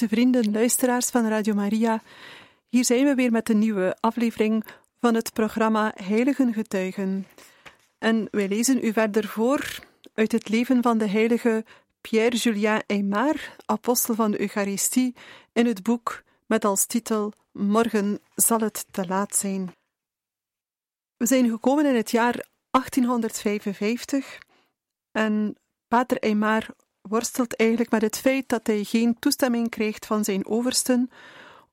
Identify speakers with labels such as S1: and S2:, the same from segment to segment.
S1: Goede vrienden, luisteraars van Radio Maria. Hier zijn we weer met een nieuwe aflevering van het programma Heiligen Getuigen. En wij lezen u verder voor uit het leven van de heilige Pierre-Julien Aymar, apostel van de Eucharistie, in het boek met als titel Morgen zal het te laat zijn. We zijn gekomen in het jaar 1855 en Pater Aymar worstelt eigenlijk met het feit dat hij geen toestemming krijgt van zijn oversten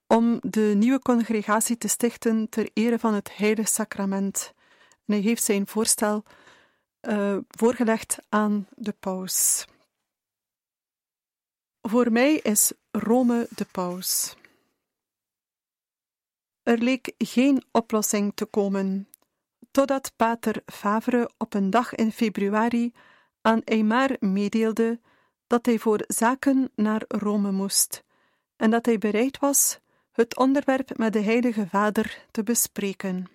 S1: om de nieuwe congregatie te stichten ter ere van het Heilige Sacrament. En hij heeft zijn voorstel uh, voorgelegd aan de paus. Voor mij is Rome de paus. Er leek geen oplossing te komen, totdat Pater Favre op een dag in februari aan Eymar meedeelde dat hij voor zaken naar Rome moest en dat hij bereid was het onderwerp met de Heilige Vader te bespreken.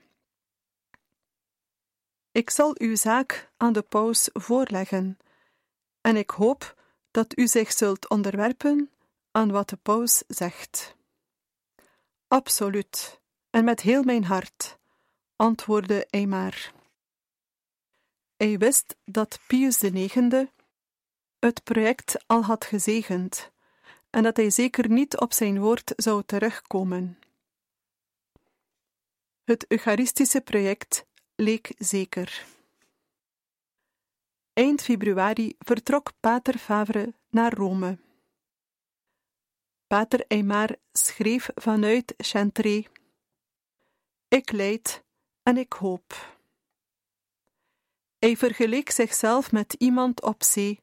S1: Ik zal uw zaak aan de paus voorleggen, en ik hoop dat u zich zult onderwerpen aan wat de paus zegt. Absoluut, en met heel mijn hart, antwoordde Eymar. Hij wist dat Pius IX het project al had gezegend en dat hij zeker niet op zijn woord zou terugkomen. Het Eucharistische project leek zeker. Eind februari vertrok Pater Favre naar Rome. Pater Aymar schreef vanuit Chantrey: Ik leid en ik hoop. Hij vergeleek zichzelf met iemand op zee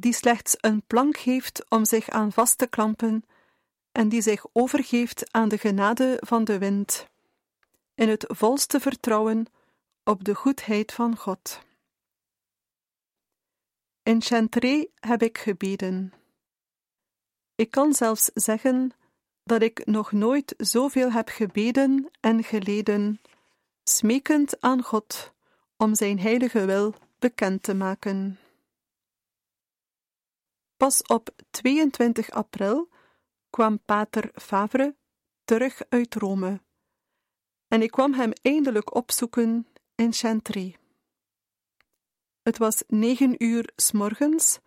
S1: die slechts een plank heeft om zich aan vast te klampen en die zich overgeeft aan de genade van de wind, in het volste vertrouwen op de goedheid van God. In Chantrey heb ik gebeden. Ik kan zelfs zeggen dat ik nog nooit zoveel heb gebeden en geleden, smekend aan God om Zijn heilige wil bekend te maken. Pas op 22 april kwam Pater Favre terug uit Rome en ik kwam hem eindelijk opzoeken in Chantrey. Het was negen uur s morgens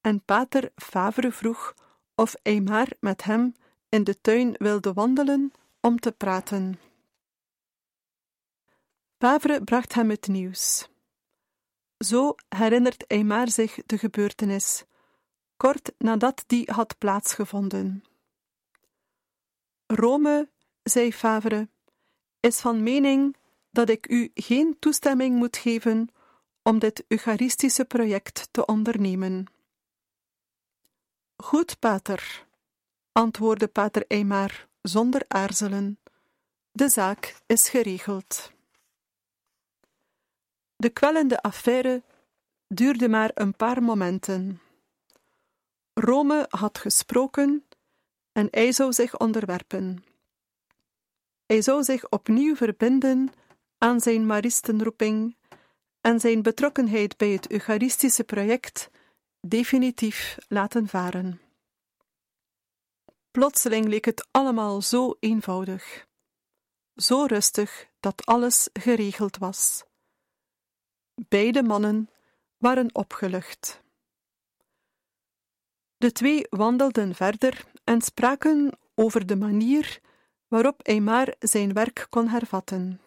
S1: en Pater Favre vroeg of Eymar met hem in de tuin wilde wandelen om te praten. Favre bracht hem het nieuws. Zo herinnert Eymar zich de gebeurtenis kort nadat die had plaatsgevonden. Rome, zei Favre, is van mening dat ik u geen toestemming moet geven om dit Eucharistische project te ondernemen. Goed, pater, antwoordde pater Eymar zonder aarzelen. De zaak is geregeld. De kwellende affaire duurde maar een paar momenten. Rome had gesproken en hij zou zich onderwerpen. Hij zou zich opnieuw verbinden aan zijn maristenroeping en zijn betrokkenheid bij het Eucharistische project definitief laten varen. Plotseling leek het allemaal zo eenvoudig, zo rustig dat alles geregeld was. Beide mannen waren opgelucht. De twee wandelden verder en spraken over de manier waarop Eymar zijn werk kon hervatten.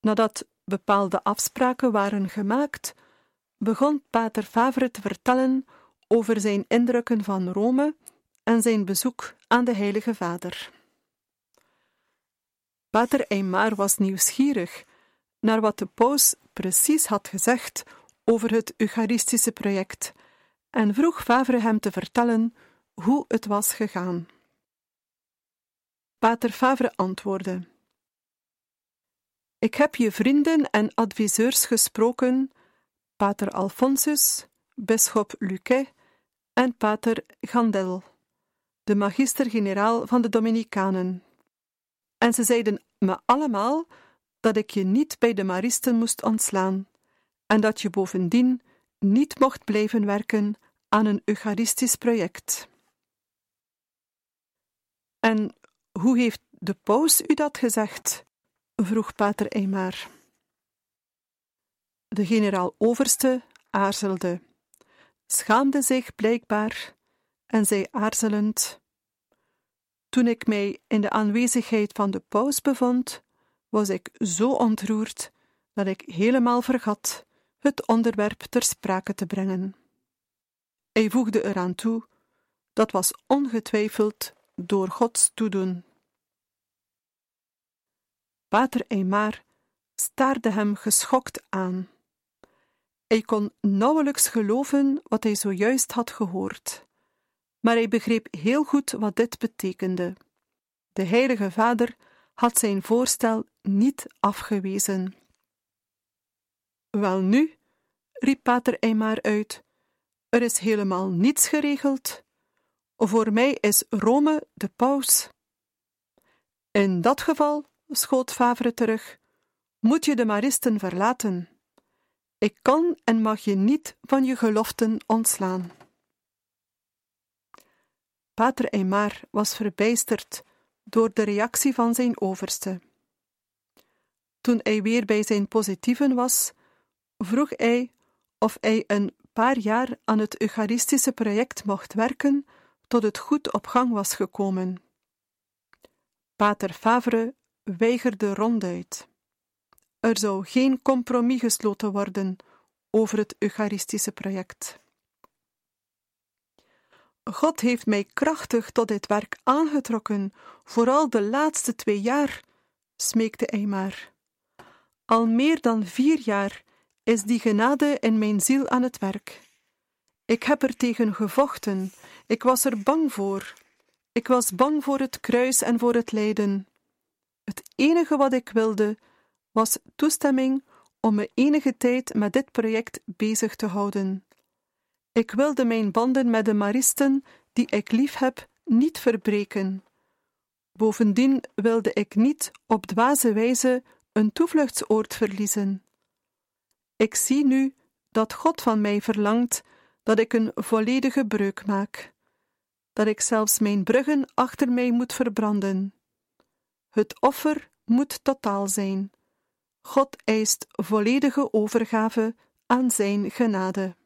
S1: Nadat bepaalde afspraken waren gemaakt, begon Pater Favre te vertellen over zijn indrukken van Rome en zijn bezoek aan de Heilige Vader. Pater Eymar was nieuwsgierig naar wat de paus precies had gezegd over het Eucharistische project en vroeg Favre hem te vertellen hoe het was gegaan. Pater Favre antwoordde: Ik heb je vrienden en adviseurs gesproken, Pater Alphonsus, bisschop Luquet en Pater Gandel, de magister-generaal van de Dominicanen. En ze zeiden me allemaal dat ik je niet bij de Maristen moest ontslaan en dat je bovendien niet mocht blijven werken aan een Eucharistisch project. En hoe heeft de paus u dat gezegd? vroeg pater Eymar. De generaal-overste aarzelde, schaamde zich blijkbaar en zei aarzelend: Toen ik mij in de aanwezigheid van de paus bevond, was ik zo ontroerd dat ik helemaal vergat het onderwerp ter sprake te brengen. Hij voegde eraan toe: dat was ongetwijfeld door Gods toedoen. Pater Eymar staarde hem geschokt aan. Hij kon nauwelijks geloven wat hij zojuist had gehoord, maar hij begreep heel goed wat dit betekende. De Heilige Vader had zijn voorstel niet afgewezen. Welnu, riep Pater Eymar uit, er is helemaal niets geregeld. Voor mij is Rome de paus. In dat geval, schoot Favre terug, moet je de Maristen verlaten. Ik kan en mag je niet van je geloften ontslaan. Pater Eymar was verbijsterd door de reactie van zijn overste. Toen hij weer bij zijn positieven was, vroeg hij of hij een paar jaar aan het Eucharistische project mocht werken tot het goed op gang was gekomen. Pater Favre weigerde ronduit. Er zou geen compromis gesloten worden over het Eucharistische project. God heeft mij krachtig tot dit werk aangetrokken, vooral de laatste twee jaar, smeekte hij. Al meer dan vier jaar is die genade in mijn ziel aan het werk. Ik heb er tegen gevochten, ik was er bang voor. Ik was bang voor het kruis en voor het lijden. Het enige wat ik wilde was toestemming om me enige tijd met dit project bezig te houden. Ik wilde mijn banden met de Maristen, die ik lief heb, niet verbreken. Bovendien wilde ik niet op dwaze wijze een toevluchtsoord verliezen. Ik zie nu dat God van mij verlangt dat ik een volledige breuk maak, dat ik zelfs mijn bruggen achter mij moet verbranden. Het offer moet totaal zijn. God eist volledige overgave aan Zijn genade.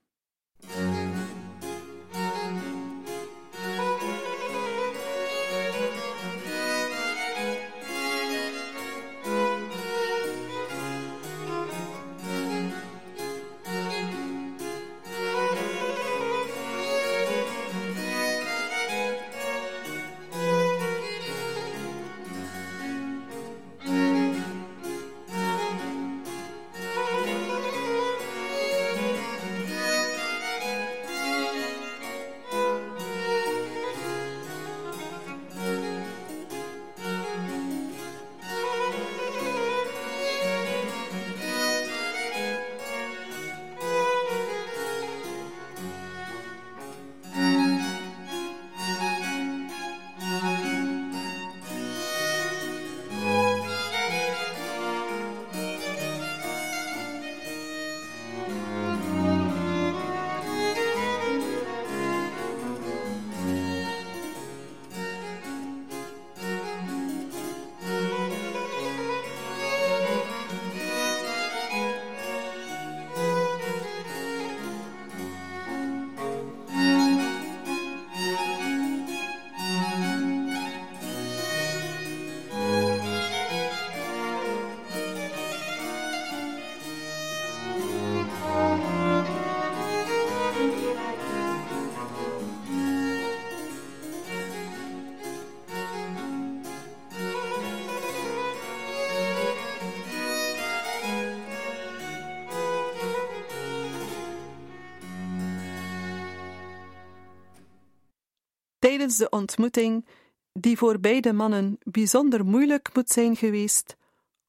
S1: Tijdens de ontmoeting, die voor beide mannen bijzonder moeilijk moet zijn geweest,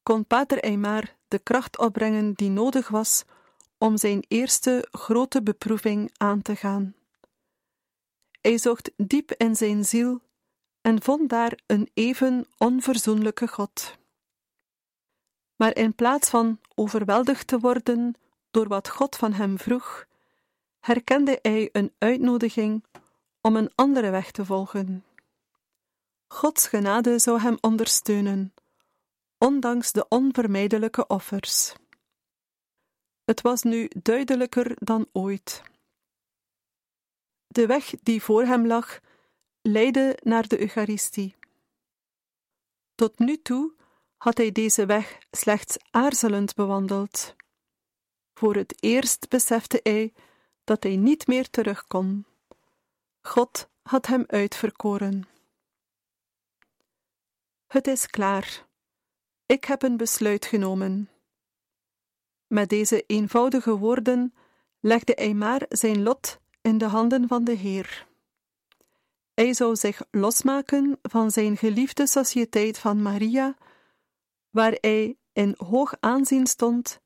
S1: kon Pater Eymar de kracht opbrengen die nodig was om zijn eerste grote beproeving aan te gaan. Hij zocht diep in zijn ziel en vond daar een even onverzoenlijke God. Maar in plaats van overweldigd te worden door wat God van hem vroeg, herkende hij een uitnodiging om een andere weg te volgen. Gods genade zou hem ondersteunen, ondanks de onvermijdelijke offers. Het was nu duidelijker dan ooit. De weg die voor hem lag, leidde naar de Eucharistie. Tot nu toe had hij deze weg slechts aarzelend bewandeld. Voor het eerst besefte hij dat hij niet meer terug kon. God had hem uitverkoren. Het is klaar. Ik heb een besluit genomen. Met deze eenvoudige woorden legde hij maar zijn lot in de handen van de Heer. Hij zou zich losmaken van zijn geliefde sociëteit van Maria, waar hij in hoog aanzien stond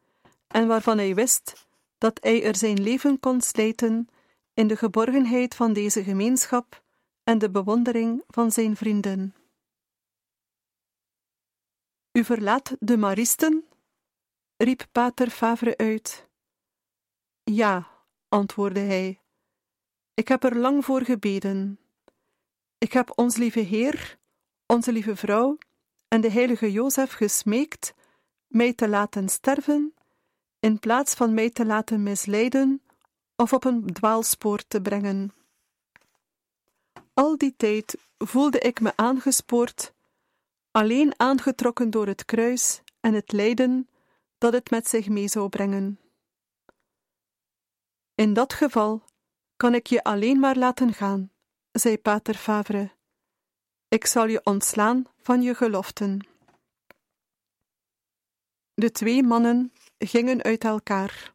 S1: en waarvan hij wist dat hij er zijn leven kon slijten in de geborgenheid van deze gemeenschap en de bewondering van zijn vrienden. U verlaat de Maristen? riep Pater Favre uit. Ja, antwoordde hij. Ik heb er lang voor gebeden. Ik heb ons lieve Heer, onze lieve vrouw en de heilige Jozef gesmeekt mij te laten sterven, in plaats van mij te laten misleiden of op een dwaalspoor te brengen. Al die tijd voelde ik me aangespoord, alleen aangetrokken door het kruis en het lijden dat het met zich mee zou brengen. In dat geval kan ik je alleen maar laten gaan, zei Pater Favre. Ik zal je ontslaan van je geloften. De twee mannen gingen uit elkaar,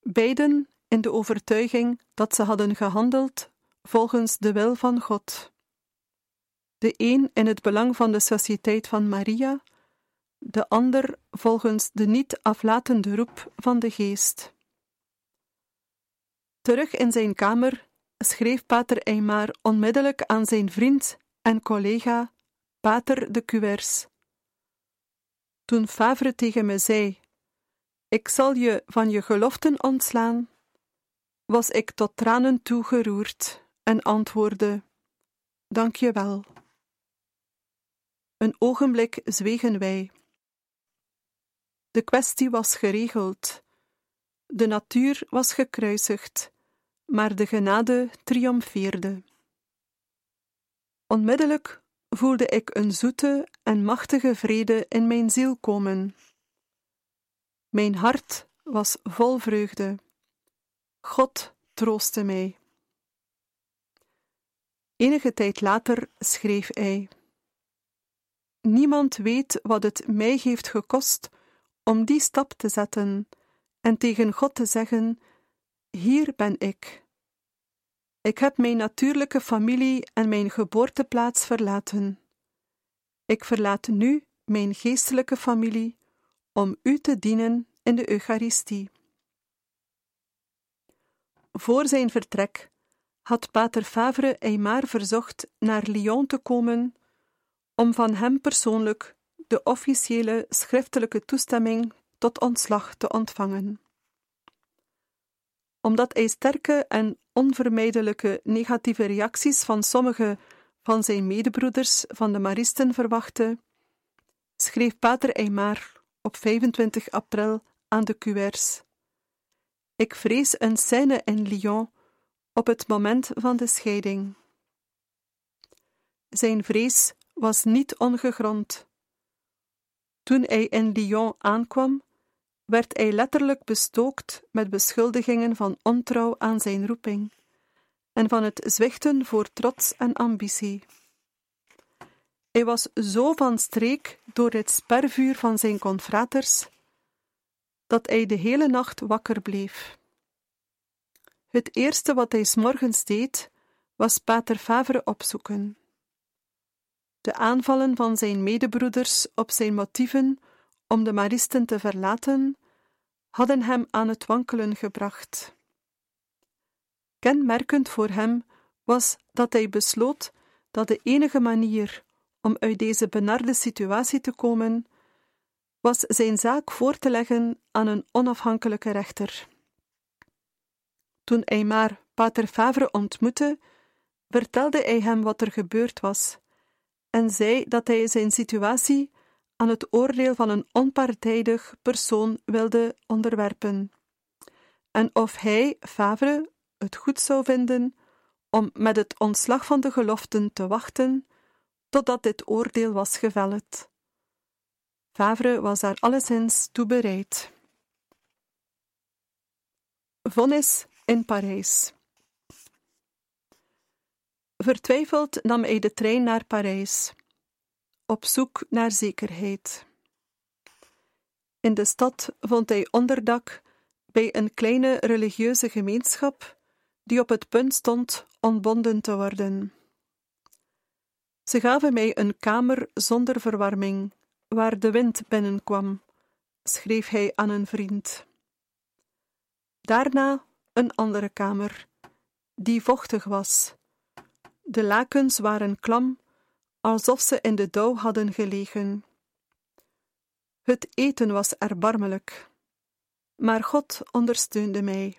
S1: beiden in de overtuiging dat ze hadden gehandeld volgens de wil van God. De een in het belang van de sociëteit van Maria, de ander volgens de niet aflatende roep van de geest. Terug in zijn kamer schreef Pater Eymar onmiddellijk aan zijn vriend en collega, Pater de Cuers. Toen Favre tegen me zei: Ik zal je van je geloften ontslaan, was ik tot tranen toe geroerd en antwoordde: Dank je wel. Een ogenblik zwegen wij. De kwestie was geregeld. De natuur was gekruisigd, maar de genade triomfeerde. Onmiddellijk voelde ik een zoete en machtige vrede in mijn ziel komen. Mijn hart was vol vreugde. God troostte mij. Enige tijd later schreef hij: Niemand weet wat het mij heeft gekost om die stap te zetten en tegen God te zeggen: Hier ben ik. Ik heb mijn natuurlijke familie en mijn geboorteplaats verlaten. Ik verlaat nu mijn geestelijke familie om u te dienen in de Eucharistie. Voor zijn vertrek had Pater Favre Eymar verzocht naar Lyon te komen om van hem persoonlijk de officiële schriftelijke toestemming tot ontslag te ontvangen. Omdat hij sterke en onvermijdelijke negatieve reacties van sommige van zijn medebroeders van de Maristen verwachtte, schreef Pater Eymar op 25 april aan de Cuers. Ik vrees een scène in Lyon op het moment van de scheiding. Zijn vrees was niet ongegrond. Toen hij in Lyon aankwam, werd hij letterlijk bestookt met beschuldigingen van ontrouw aan zijn roeping en van het zwichten voor trots en ambitie. Hij was zo van streek door het spervuur van zijn confraters dat hij de hele nacht wakker bleef. Het eerste wat hij s morgens deed, was Pater Favre opzoeken. De aanvallen van zijn medebroeders op zijn motieven om de Maristen te verlaten hadden hem aan het wankelen gebracht. Kenmerkend voor hem was dat hij besloot dat de enige manier om uit deze benarde situatie te komen, was zijn zaak voor te leggen aan een onafhankelijke rechter. Toen hij maar Pater Favre ontmoette, vertelde hij hem wat er gebeurd was en zei dat hij zijn situatie aan het oordeel van een onpartijdig persoon wilde onderwerpen, en of hij, Favre, het goed zou vinden om met het ontslag van de geloften te wachten totdat dit oordeel was geveld. Favre was daar alleszins toe bereid. Vonnis in Parijs. Vertwijfeld nam hij de trein naar Parijs, op zoek naar zekerheid. In de stad vond hij onderdak bij een kleine religieuze gemeenschap die op het punt stond ontbonden te worden. Ze gaven mij een kamer zonder verwarming, waar de wind binnenkwam, schreef hij aan een vriend. Daarna een andere kamer, die vochtig was. De lakens waren klam, alsof ze in de dauw hadden gelegen. Het eten was erbarmelijk, maar God ondersteunde mij.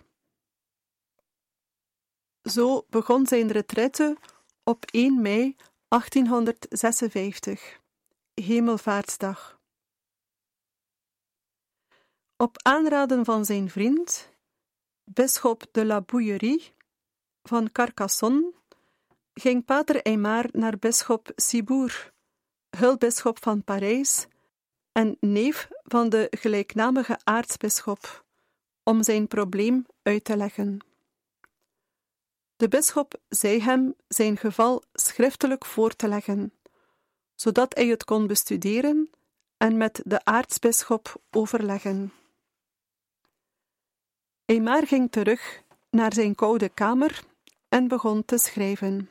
S1: Zo begon zijn retraite op 1 mei 1856, Hemelvaartsdag. Op aanraden van zijn vriend, bisschop de la Bouillerie van Carcassonne, ging pater Aymar naar bisschop Cibour, hulbisschop van Parijs en neef van de gelijknamige aartsbisschop, om zijn probleem uit te leggen. De bisschop zei hem zijn geval schriftelijk voor te leggen, zodat hij het kon bestuderen en met de aartsbisschop overleggen. Eymar ging terug naar zijn koude kamer en begon te schrijven.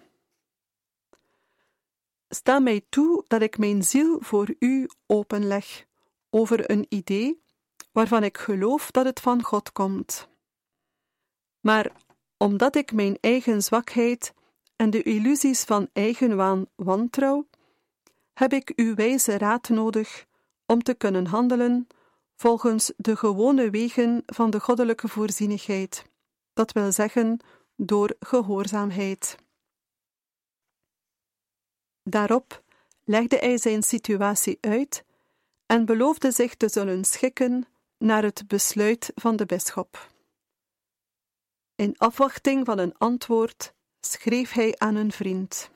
S1: Sta mij toe dat ik mijn ziel voor u openleg over een idee waarvan ik geloof dat het van God komt. Maar omdat ik mijn eigen zwakheid en de illusies van eigenwaan wantrouw, heb ik uw wijze raad nodig om te kunnen handelen volgens de gewone wegen van de goddelijke voorzienigheid, dat wil zeggen door gehoorzaamheid. Daarop legde hij zijn situatie uit en beloofde zich te zullen schikken naar het besluit van de bisschop. In afwachting van een antwoord schreef hij aan een vriend: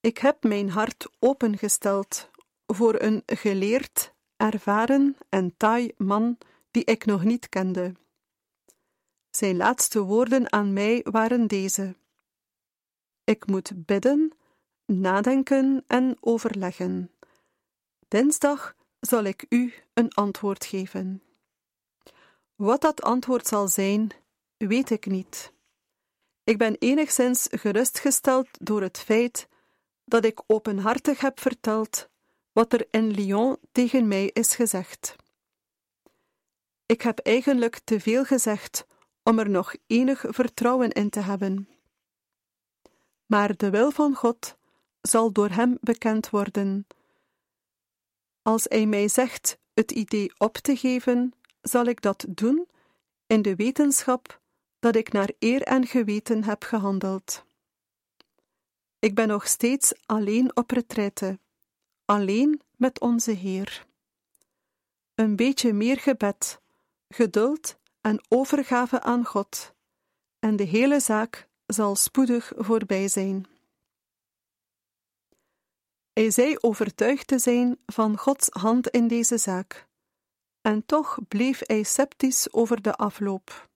S1: Ik heb mijn hart opengesteld voor een geleerd, ervaren en taai man die ik nog niet kende. Zijn laatste woorden aan mij waren deze: Ik moet bidden, nadenken en overleggen. Dinsdag zal ik u een antwoord geven. Wat dat antwoord zal zijn, weet ik niet. Ik ben enigszins gerustgesteld door het feit dat ik openhartig heb verteld wat er in Lyon tegen mij is gezegd. Ik heb eigenlijk te veel gezegd om er nog enig vertrouwen in te hebben. Maar de wil van God zal door hem bekend worden. Als hij mij zegt het idee op te geven, zal ik dat doen in de wetenschap dat ik naar eer en geweten heb gehandeld. Ik ben nog steeds alleen op retraite, alleen met onze Heer. Een beetje meer gebed, geduld en overgave aan God, en de hele zaak zal spoedig voorbij zijn. Hij zei overtuigd te zijn van Gods hand in deze zaak en toch bleef hij sceptisch over de afloop.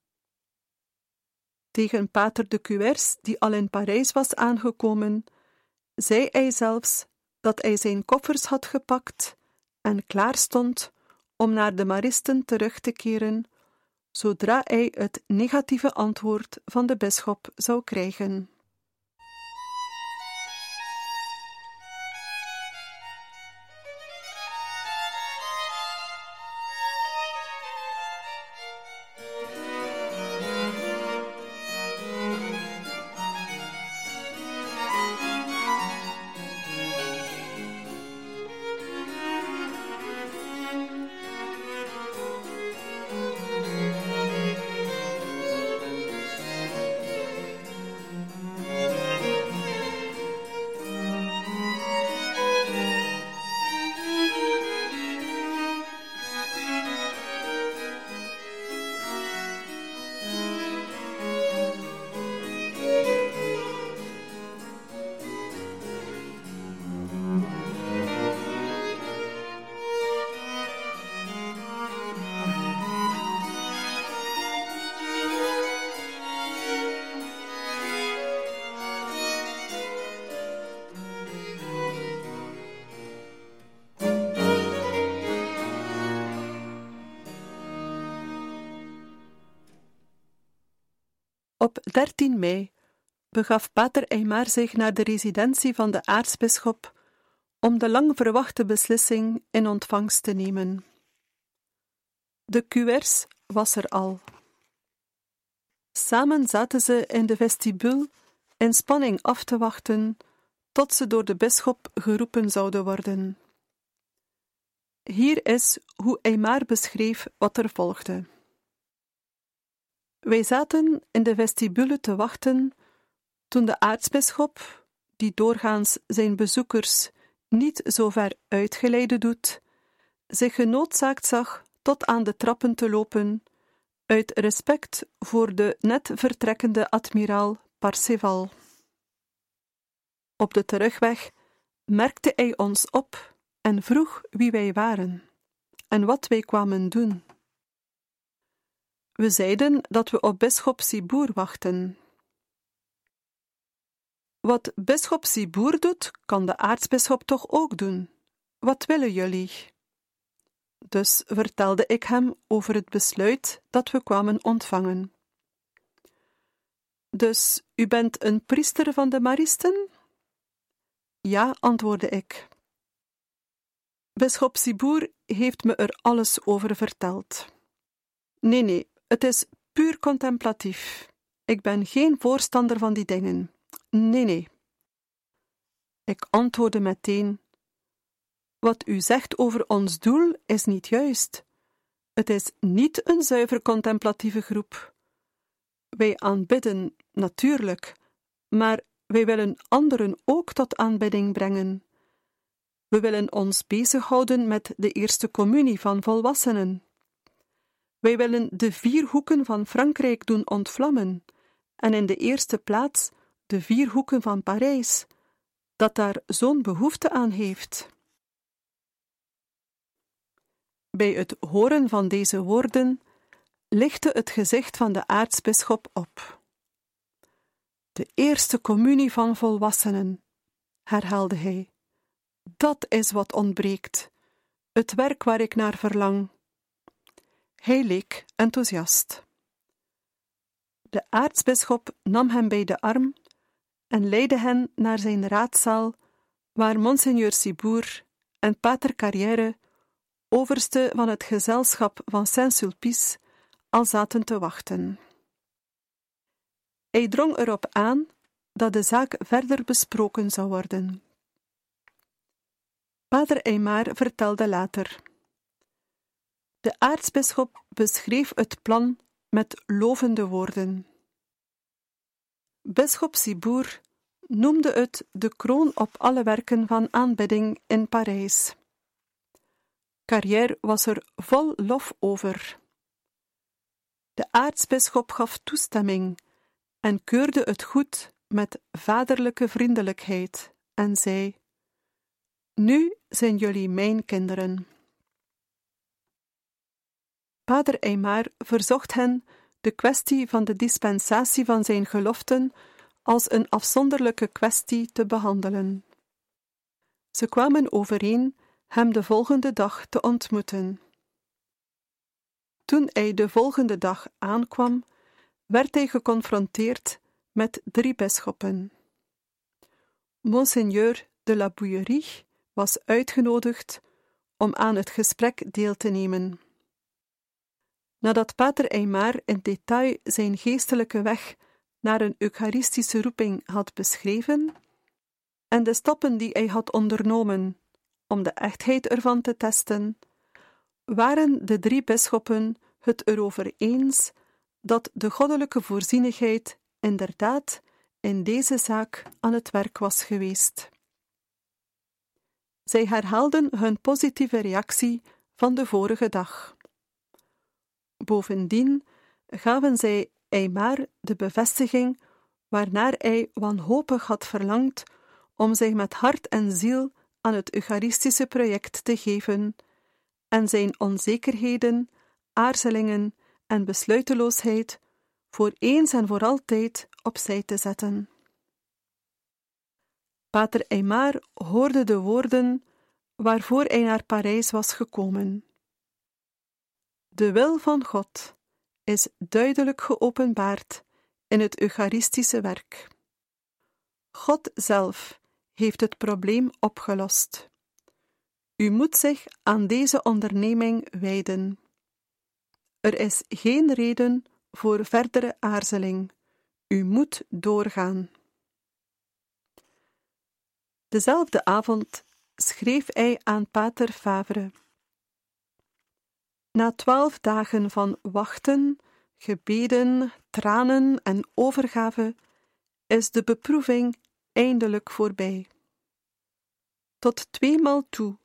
S1: Tegen Pater de Cuers, die al in Parijs was aangekomen, zei hij zelfs dat hij zijn koffers had gepakt en klaar stond om naar de Maristen terug te keren, zodra hij het negatieve antwoord van de bisschop zou krijgen. 13 mei begaf Pater Eymar zich naar de residentie van de aartsbisschop om de lang verwachte beslissing in ontvangst te nemen. De QR's was er al. Samen zaten ze in de vestibule in spanning af te wachten tot ze door de bisschop geroepen zouden worden. Hier is hoe Eymar beschreef wat er volgde. Wij zaten in de vestibule te wachten toen de aartsbisschop, die doorgaans zijn bezoekers niet zo ver uitgeleide doet, zich genoodzaakt zag tot aan de trappen te lopen, uit respect voor de net vertrekkende admiraal Parseval. Op de terugweg merkte hij ons op en vroeg wie wij waren en wat wij kwamen doen. We zeiden dat we op bisschop Siboer wachten. Wat bisschop Siboer doet, kan de aartsbisschop toch ook doen. Wat willen jullie? Dus vertelde ik hem over het besluit dat we kwamen ontvangen. Dus u bent een priester van de Maristen? Ja, antwoordde ik. Bisschop Siboer heeft me er alles over verteld. Nee, nee, het is puur contemplatief. Ik ben geen voorstander van die dingen. Nee, nee. Ik antwoordde meteen: Wat u zegt over ons doel is niet juist. Het is niet een zuiver contemplatieve groep. Wij aanbidden, natuurlijk, maar wij willen anderen ook tot aanbidding brengen. We willen ons bezighouden met de eerste communie van volwassenen. Wij willen de vier hoeken van Frankrijk doen ontvlammen, en in de eerste plaats de vier hoeken van Parijs, dat daar zo'n behoefte aan heeft. Bij het horen van deze woorden lichtte het gezicht van de aartsbisschop op. De eerste communie van volwassenen, herhaalde hij. Dat is wat ontbreekt, het werk waar ik naar verlang. Hij leek enthousiast. De aartsbisschop nam hem bij de arm en leidde hen naar zijn raadzaal, waar Monseigneur Sibour en Pater Carrière, overste van het gezelschap van Saint-Sulpice, al zaten te wachten. Hij drong erop aan dat de zaak verder besproken zou worden. Pater Eymar vertelde later. De aartsbisschop beschreef het plan met lovende woorden. Bisschop Sibour noemde het de kroon op alle werken van aanbidding in Parijs. Carrière was er vol lof over. De aartsbisschop gaf toestemming en keurde het goed met vaderlijke vriendelijkheid en zei: Nu zijn jullie mijn kinderen. Pater Eymar verzocht hen de kwestie van de dispensatie van zijn geloften als een afzonderlijke kwestie te behandelen. Ze kwamen overeen hem de volgende dag te ontmoeten. Toen hij de volgende dag aankwam, werd hij geconfronteerd met drie bisschoppen. Monseigneur de la Bouillerie was uitgenodigd om aan het gesprek deel te nemen. Nadat Pater Eymar in detail zijn geestelijke weg naar een eucharistische roeping had beschreven en de stappen die hij had ondernomen om de echtheid ervan te testen, waren de drie bisschoppen het erover eens dat de goddelijke voorzienigheid inderdaad in deze zaak aan het werk was geweest. Zij herhaalden hun positieve reactie van de vorige dag. Bovendien gaven zij Eymar de bevestiging waarnaar hij wanhopig had verlangd om zich met hart en ziel aan het Eucharistische project te geven en zijn onzekerheden, aarzelingen en besluiteloosheid voor eens en voor altijd opzij te zetten. Pater Eymar hoorde de woorden waarvoor hij naar Parijs was gekomen. De wil van God is duidelijk geopenbaard in het Eucharistische werk. God zelf heeft het probleem opgelost. U moet zich aan deze onderneming wijden. Er is geen reden voor verdere aarzeling. U moet doorgaan. Dezelfde avond schreef hij aan Pater Favre. Na twaalf dagen van wachten, gebeden, tranen en overgave is de beproeving eindelijk voorbij. Tot tweemaal toe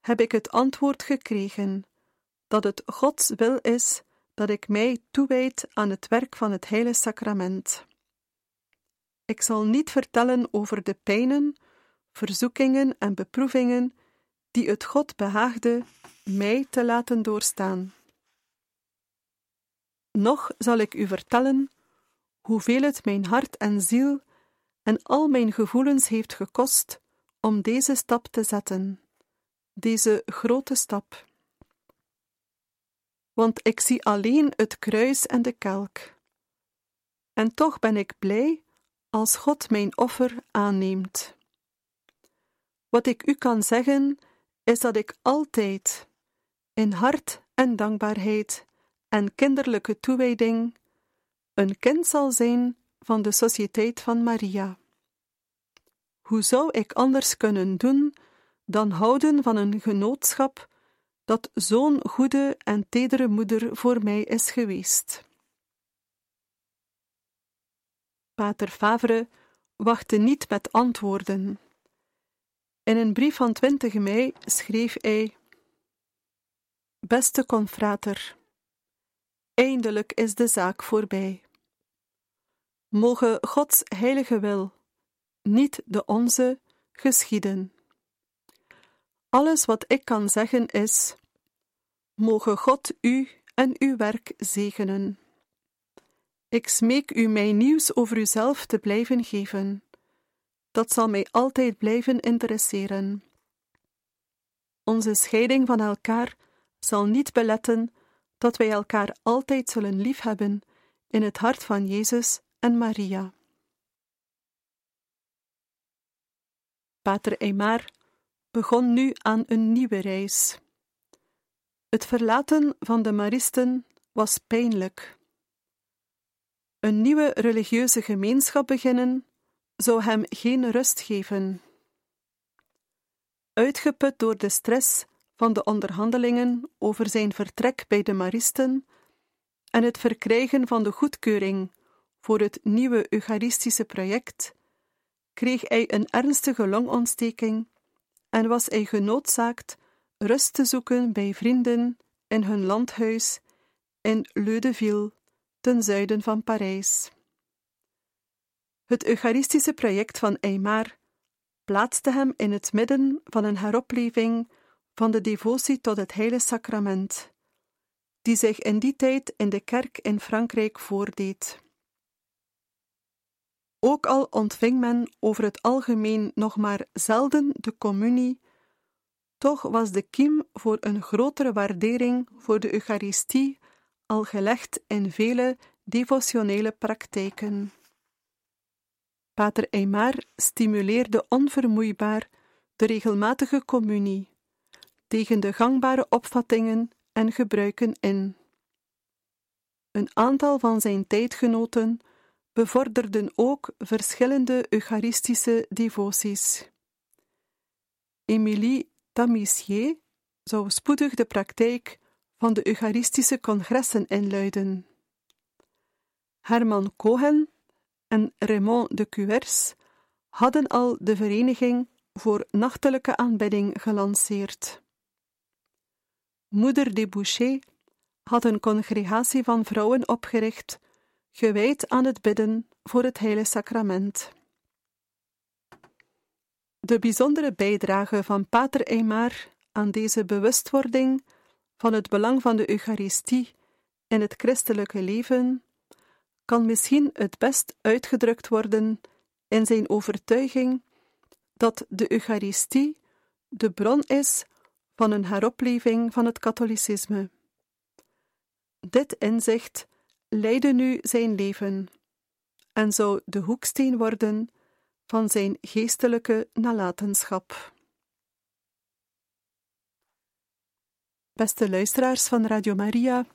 S1: heb ik het antwoord gekregen dat het Gods wil is dat ik mij toewijd aan het werk van het Heilige Sacrament. Ik zal niet vertellen over de pijnen, verzoekingen en beproevingen die het God behaagde mij te laten doorstaan. Nog zal ik u vertellen hoeveel het mijn hart en ziel en al mijn gevoelens heeft gekost om deze stap te zetten, deze grote stap. Want ik zie alleen het kruis en de kelk. En toch ben ik blij als God mijn offer aanneemt. Wat ik u kan zeggen, is dat ik altijd, in hart en dankbaarheid en kinderlijke toewijding, een kind zal zijn van de Sociëteit van Maria. Hoe zou ik anders kunnen doen dan houden van een genootschap dat zo'n goede en tedere moeder voor mij is geweest? Pater Favre wachtte niet met antwoorden. In een brief van 20 mei schreef hij: Beste confrater, eindelijk is de zaak voorbij. Mogen Gods heilige wil, niet de onze, geschieden. Alles wat ik kan zeggen is: Mogen God u en uw werk zegenen. Ik smeek u mij nieuws over uzelf te blijven geven. Dat zal mij altijd blijven interesseren. Onze scheiding van elkaar zal niet beletten dat wij elkaar altijd zullen liefhebben in het hart van Jezus en Maria. Pater Eymar begon nu aan een nieuwe reis. Het verlaten van de Maristen was pijnlijk. Een nieuwe religieuze gemeenschap beginnen zou hem geen rust geven. Uitgeput door de stress van de onderhandelingen over zijn vertrek bij de Maristen en het verkrijgen van de goedkeuring voor het nieuwe Eucharistische project, kreeg hij een ernstige longontsteking en was hij genoodzaakt rust te zoeken bij vrienden in hun landhuis in Leudeville, ten zuiden van Parijs. Het Eucharistische project van Eymar plaatste hem in het midden van een heropleving van de devotie tot het Heilige Sacrament, die zich in die tijd in de kerk in Frankrijk voordeed. Ook al ontving men over het algemeen nog maar zelden de communie, toch was de kiem voor een grotere waardering voor de Eucharistie al gelegd in vele devotionele praktijken. Pater Eymar stimuleerde onvermoeibaar de regelmatige communie tegen de gangbare opvattingen en gebruiken in. Een aantal van zijn tijdgenoten bevorderden ook verschillende eucharistische devoties. Émilie Tamissier zou spoedig de praktijk van de Eucharistische congressen inluiden. Herman Cohen en Raymond de Cuers hadden al de vereniging voor nachtelijke aanbidding gelanceerd. Moeder de Boucher had een congregatie van vrouwen opgericht, gewijd aan het bidden voor het Heilige Sacrament. De bijzondere bijdrage van Pater Eymar aan deze bewustwording van het belang van de Eucharistie in het christelijke leven kan misschien het best uitgedrukt worden in zijn overtuiging dat de Eucharistie de bron is van een heropleving van het katholicisme. Dit inzicht leidde nu zijn leven en zou de hoeksteen worden van zijn geestelijke nalatenschap. Beste luisteraars van Radio Maria,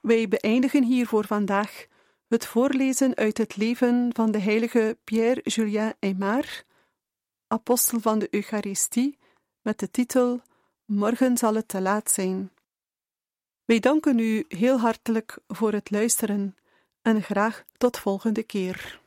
S1: wij beëindigen hier voor vandaag het voorlezen uit het leven van de heilige Pierre-Julien Aymar, apostel van de Eucharistie, met de titel Morgen zal het te laat zijn. Wij danken u heel hartelijk voor het luisteren en graag tot volgende keer.